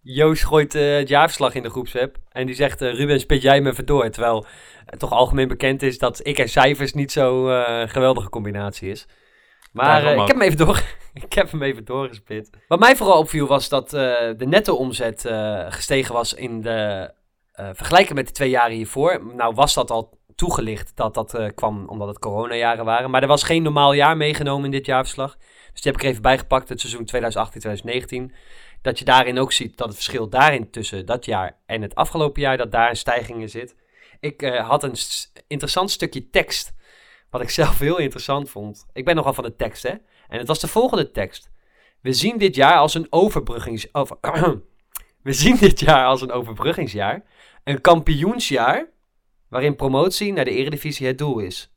Joost gooit eh, het jaarverslag in de groepsapp. En die zegt, eh, Ruben, spit jij me even door. Terwijl het toch algemeen bekend is dat ik en cijfers niet zo'n eh, geweldige combinatie is. Maar eh, ik heb hem even door. ik heb hem even doorgespit. Wat mij vooral opviel was dat eh, de netto-omzet eh, gestegen was in de vergelijking met de twee jaren hiervoor. Nou was dat al toegelicht dat dat kwam omdat het coronajaren waren. Maar er was geen normaal jaar meegenomen in dit jaarverslag. Dus die heb ik er even bijgepakt, het seizoen 2018-2019. Dat je daarin ook ziet dat het verschil daarin tussen dat jaar en het afgelopen jaar, dat daar een stijging in zit. Ik had een interessant stukje tekst, wat ik zelf heel interessant vond. Ik ben nogal van de tekst, hè. En het was de volgende tekst. We zien dit jaar als een overbruggings... Over, we zien dit jaar als een overbruggingsjaar. Een kampioensjaar waarin promotie naar de eredivisie het doel is.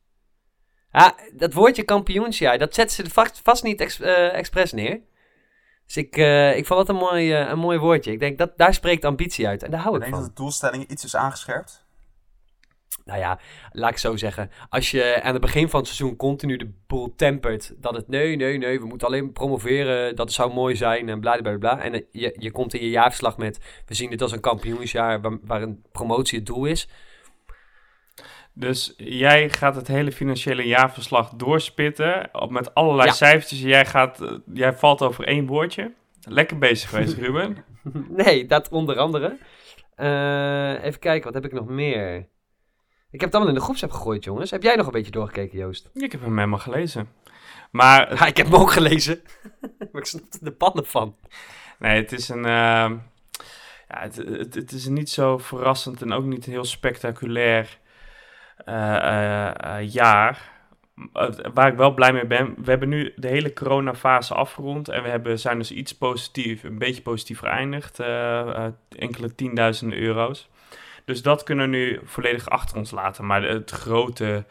Ja, dat woordje kampioensjaar, dat zetten ze vast, vast niet ex, eh, expres neer. Dus ik, eh, ik vond dat een mooi, eh, een mooi woordje. Ik denk dat daar spreekt ambitie uit en daar hou Ik ik denk van. dat de doelstelling iets is aangescherpt. Nou ja, laat ik zo zeggen. Als je aan het begin van het seizoen continu de boel tempert. Dat het nee, nee, nee, we moeten alleen promoveren. Dat zou mooi zijn en bla bla bla. En je, je komt in je jaarverslag met. We zien dit als een kampioensjaar waar, waar een promotie het doel is. Dus jij gaat het hele financiële jaarverslag doorspitten op- met allerlei Ja. cijfertjes. Jij, gaat, eh, jij valt over één woordje. Lekker bezig geweest, Ruben. nee, dat onder andere. Eh, even kijken, wat heb ik nog meer? Ik heb het allemaal in de groepsapp gegooid, jongens. Heb jij nog een beetje doorgekeken, Joost? Ik heb hem helemaal gelezen. Maar Ja, ik heb hem ook gelezen. maar ik snap er de pannen van. nee, het is een... ehm, ja, het, het, het is niet zo verrassend en ook niet een heel spectaculair eh, eh, eh, jaar. Waar ik wel blij mee ben, we hebben nu de hele coronafase afgerond en we hebben, zijn dus iets positief, een beetje positief geëindigd, enkele tienduizenden euro's. Dus dat kunnen we nu volledig achter ons laten. Maar het grote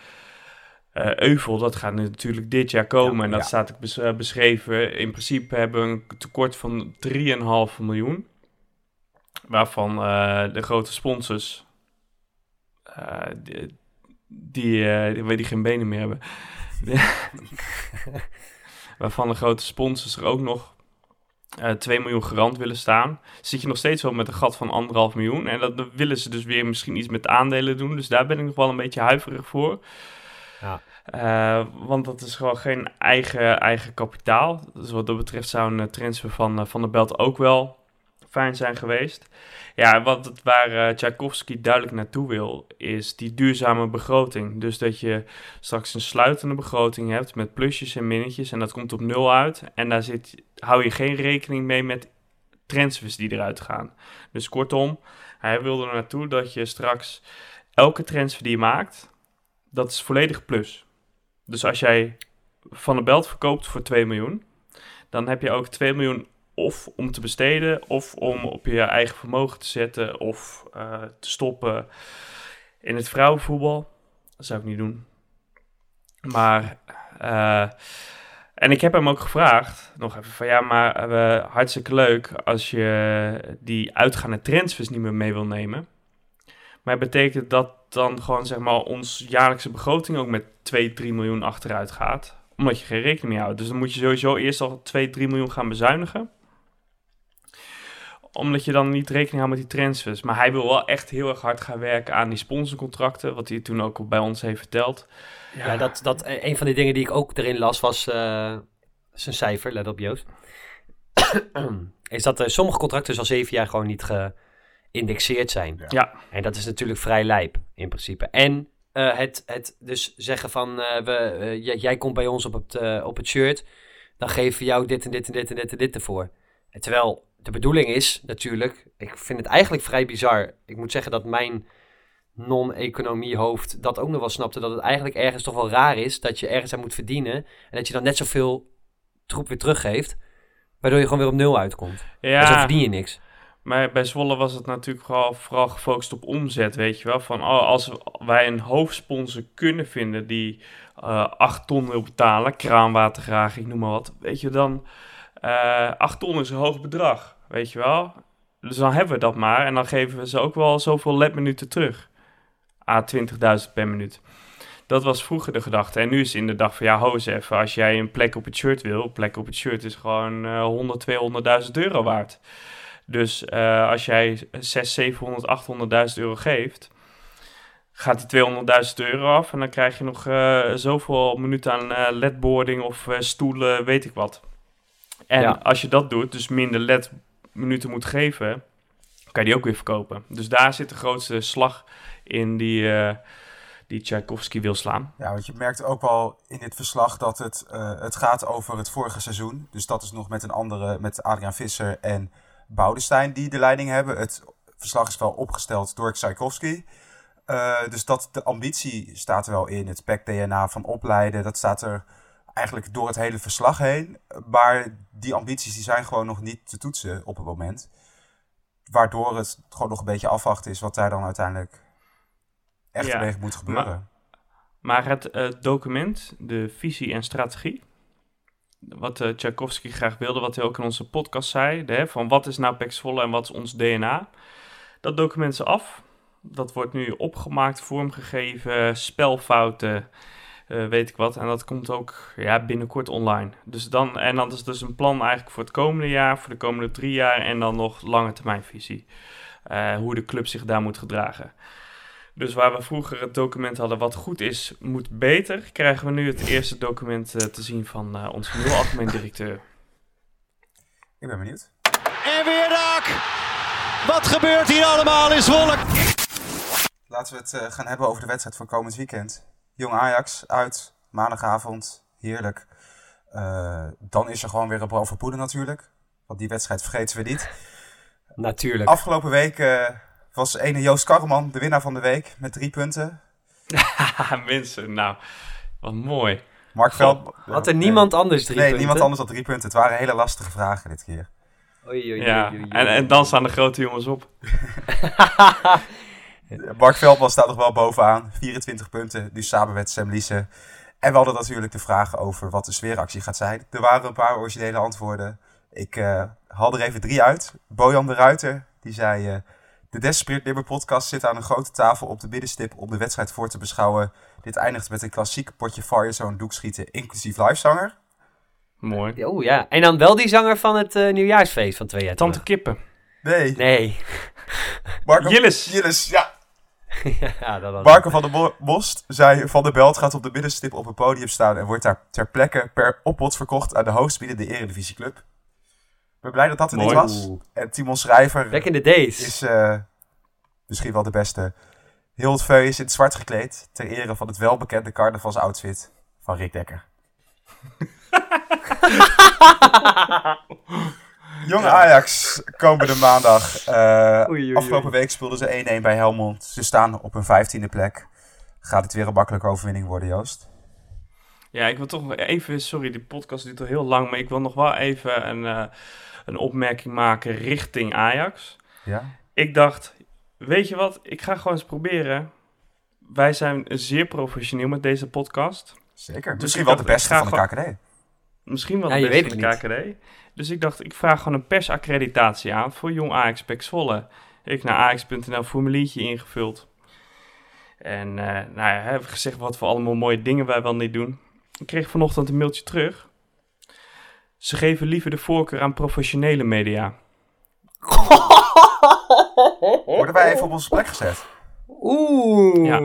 eh, euvel, dat gaat natuurlijk dit jaar komen. Ja, en dat ja. staat ook bes- eh, beschreven. In principe hebben we een tekort van 3,5 miljoen. Waarvan eh, de grote sponsors, die, die, die, die geen benen meer hebben. waarvan de grote sponsors er ook nog eh 2 miljoen garant willen staan. Zit je nog steeds wel met een gat van anderhalf miljoen. En dat willen ze dus weer misschien iets met aandelen doen. Dus daar ben ik nog wel een beetje huiverig voor. Ja. Eh, want dat is gewoon geen eigen, eigen kapitaal. Dus wat dat betreft zou een eh, transfer van, van de Belt ook wel fijn zijn geweest. Ja, wat het, waar eh Tchaikovsky duidelijk naartoe wil, is die duurzame begroting. Dus dat je straks een sluitende begroting hebt met plusjes en minnetjes en dat komt op nul uit. En daar zit, hou je geen rekening mee met transfers die eruit gaan. Dus kortom, hij wilde er naartoe dat je straks elke transfer die je maakt, dat is volledig plus. Dus als jij Van de Belt verkoopt voor 2 miljoen, dan heb je ook 2 miljoen of om te besteden, of om op je eigen vermogen te zetten, of eh, te stoppen in het vrouwenvoetbal. Dat zou ik niet doen. Maar, eh, en ik heb hem ook gevraagd, nog even van ja, maar eh, hartstikke leuk als je die uitgaande transfers niet meer mee wil nemen. Maar betekent dat dan gewoon zeg maar ons jaarlijkse begroting ook met 2, 3 miljoen achteruit gaat? Omdat je geen rekening mee houdt. Dus dan moet je sowieso eerst al 2, 3 miljoen gaan bezuinigen omdat je dan niet rekening houdt met die transfers. Maar hij wil wel echt heel erg hard gaan werken aan die sponsorcontracten. Wat hij toen ook bij ons heeft verteld. Ja, dat, dat, een van de dingen die ik ook erin las was uh, zijn cijfer. Let op Joost. is dat uh, sommige contracten dus al zeven jaar gewoon niet geïndexeerd zijn. Ja. En dat is natuurlijk vrij lijp in principe. En uh, het, het dus zeggen van we, jij komt bij ons op het, op het shirt. Dan geven we jou dit en dit en dit en dit en dit ervoor. En terwijl de bedoeling is natuurlijk, ik vind het eigenlijk vrij bizar. Ik moet zeggen dat mijn non-economie hoofd dat ook nog wel snapte. Dat het eigenlijk ergens toch wel raar is dat je ergens aan moet verdienen. En dat je dan net zoveel troep weer teruggeeft. Waardoor je gewoon weer op nul uitkomt. Ja. Dus dan verdien je niks. Maar bij Zwolle was het natuurlijk vooral, vooral gefocust op omzet, weet je wel. Van oh, als wij een hoofdsponsor kunnen vinden die uh, 8 ton wil betalen, kraanwater graag, ik noem maar wat. Weet je, dan, uh, eh, 8 ton is een hoog bedrag, weet je wel. Dus dan hebben we dat maar. En dan geven we ze ook wel zoveel ledminuten terug. A 20.000 per minuut. Dat was vroeger de gedachte. En nu is in de dag van, ja, ho even. Als jij een plek op het shirt wil, plek op het shirt is gewoon uh, 100, 200.000 euro waard. Dus uh, als jij 6, 700, 800.000 euro geeft, gaat die 200.000 euro af. En dan krijg je nog uh, zoveel minuten aan ledboarding of stoelen, weet ik wat. En als je dat doet, dus minder LED-minuten moet geven, kan je die ook weer verkopen. Dus daar zit de grootste slag in die, uh, die Tchaikovsky wil slaan. Ja, want je merkt ook wel in dit verslag dat het, uh, het gaat over het vorige seizoen. Dus dat is nog met een andere, met Adriaan Visser en Boudestein die de leiding hebben. Het verslag is wel opgesteld door Tchaikovsky. Uh, dus dat, de ambitie staat er wel in. Het PEC-DNA van opleiden, dat staat er eigenlijk door het hele verslag heen. Maar die ambities die zijn gewoon nog niet te toetsen op het moment. Waardoor het gewoon nog een beetje afwachten is wat daar dan uiteindelijk echt ja, moet gebeuren. Maar, maar het uh, document, de visie en strategie, wat uh, Tchaikovsky graag wilde, wat hij ook in onze podcast zei, de, van wat is nou Pexvolle en wat is ons DNA, dat document is af. Dat wordt nu opgemaakt, vormgegeven, spelfouten, uh, weet ik wat. En dat komt ook ja, binnenkort online. Dus dan, en dan is dus een plan eigenlijk voor het komende jaar, voor de komende drie jaar en dan nog lange termijnvisie. Uh, hoe de club zich daar moet gedragen. Dus waar we vroeger het document hadden wat goed is, moet beter, krijgen we nu het eerste document uh, te zien van uh, onze nieuwe algemeen directeur. Ik ben benieuwd. En weer raak! Wat gebeurt hier allemaal in Zwolle? Laten we het uh, gaan hebben over de wedstrijd van komend weekend. Jong Ajax uit, maandagavond, heerlijk. Uh, dan is er gewoon weer een Bral Poeden natuurlijk. Want die wedstrijd vergeten we niet. Natuurlijk. Afgelopen week uh, was ene Joost Karreman de winnaar van de week met drie punten. Mensen, nou, wat mooi. Mark Veld... Had er niemand anders drie nee, punten? niemand anders had drie punten. Het waren hele lastige vragen dit keer. Oei, oei, ja, oei, oei, En, en dan staan de grote jongens op. Mark Veldman staat nog wel bovenaan. 24 punten. Nu samen met Sam Liese. En we hadden natuurlijk de vraag over wat de sfeeractie gaat zijn. Er waren een paar originele antwoorden. Ik uh, haal er even drie uit. Bojan de Ruiter, die zei... Uh, de Desperate Nimmer podcast zit aan een grote tafel op de middenstip om de wedstrijd voor te beschouwen. Dit eindigt met een klassiek potje Firezone doekschieten, inclusief livezanger. Mooi. Oh ja, en dan wel die zanger van het uh, nieuwjaarsfeest van twee jaar Tante Kippen. Nee. Nee. Marco, Jillis. Jillis, ja. ja, dat Marco van der Most zei... Van der Belt gaat op de middenstip op een podium staan... en wordt daar ter plekke per opbod verkocht... aan de hoogstbiedende eredivisieclub. Ik ben blij dat dat er niet was. En Timon Schrijver... Back in the days. Is uh, misschien wel de beste. Heel het veu is in het zwart gekleed... ter ere van het welbekende carnavalsoutfit van Rick Dekker. Jong Ajax komende maandag. Uh, oei, oei, afgelopen week speelden ze 1-1 bij Helmond. Ze staan op een vijftiende plek. Gaat het weer een makkelijke overwinning worden, Joost? Ja, ik wil toch nog even... Sorry, die podcast duurt al heel lang... maar ik wil nog wel even een, uh, een opmerking maken richting Ajax. Ja? Ik dacht, weet je wat? Ik ga gewoon eens proberen. Wij zijn zeer professioneel met deze podcast. Zeker. Dus Misschien wel de beste van de KKD. Misschien wel Ja, de je beste van de KKD. Dus ik dacht, ik vraag gewoon een persaccreditatie aan voor Jong Ajax Pek Zwolle. Ik naar ajax.nl formuliertje ingevuld. En eh nou ja, hebben gezegd wat voor allemaal mooie dingen wij wel niet doen. Ik kreeg vanochtend een mailtje terug. Ze geven liever de voorkeur aan professionele media. Worden wij even op onze plek gezet? Oeh. Ja.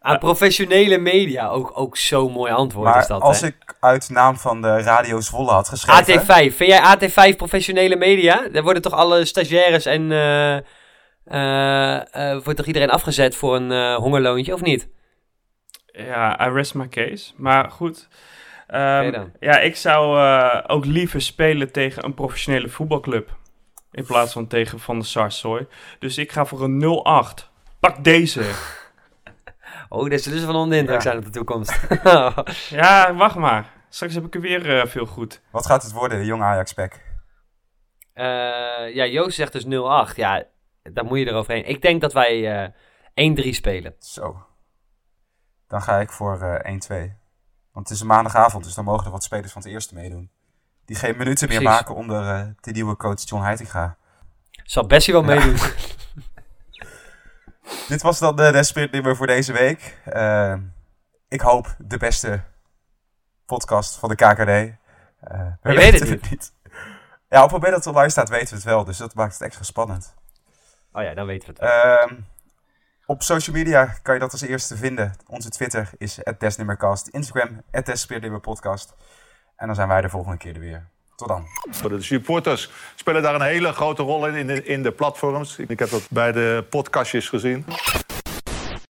Aan professionele media. Ook, ook zo'n mooi antwoord is dat. als hè? ik uit naam van de Radio Zwolle had geschreven... AT5. Vind jij AT5 professionele media? Daar worden toch alle stagiaires en... eh, eh, eh, wordt toch iedereen afgezet voor een eh, hongerloontje, of niet? Ja, I rest my case. Maar goed. Ehm, Oké dan. ja, ik zou eh, ook liever spelen tegen een professionele voetbalclub. In plaats van tegen Van der Sarsoy. Dus ik ga voor een 0-8. Pak deze. Oh, is dus van onder de indruk Ja. zijn op de toekomst. ja, wacht maar. Straks heb ik er weer eh, veel goed. Wat gaat het worden, de jong Ajax-pack? Eh, ja, Joost zegt dus 0-8. Ja, daar moet je eroverheen. Ik denk dat wij eh 1-3 spelen. Zo. Dan ga ik voor eh 1-2. Want het is een maandagavond, dus dan mogen er wat spelers van het eerste meedoen. Die geen minuten meer Precies. maken onder eh, de nieuwe coach John Heitinga. Zal Bessie wel meedoen. Dit was dan de Desperate voor deze week. Eh, ik hoop de beste podcast van de KKD. Eh, we weet het niet. Ja, op het moment dat het online staat weten we het wel, dus dat maakt het extra spannend. Oh ja, dan weten we het wel. Ehm, op social media kan je dat als eerste vinden. Onze Twitter is @desnimmercast, Instagram @despeerdimmerpodcast. En dan zijn wij de volgende keer er weer. Dan. De supporters spelen daar een hele grote rol in, in de platforms. Ik heb dat bij de podcastjes gezien.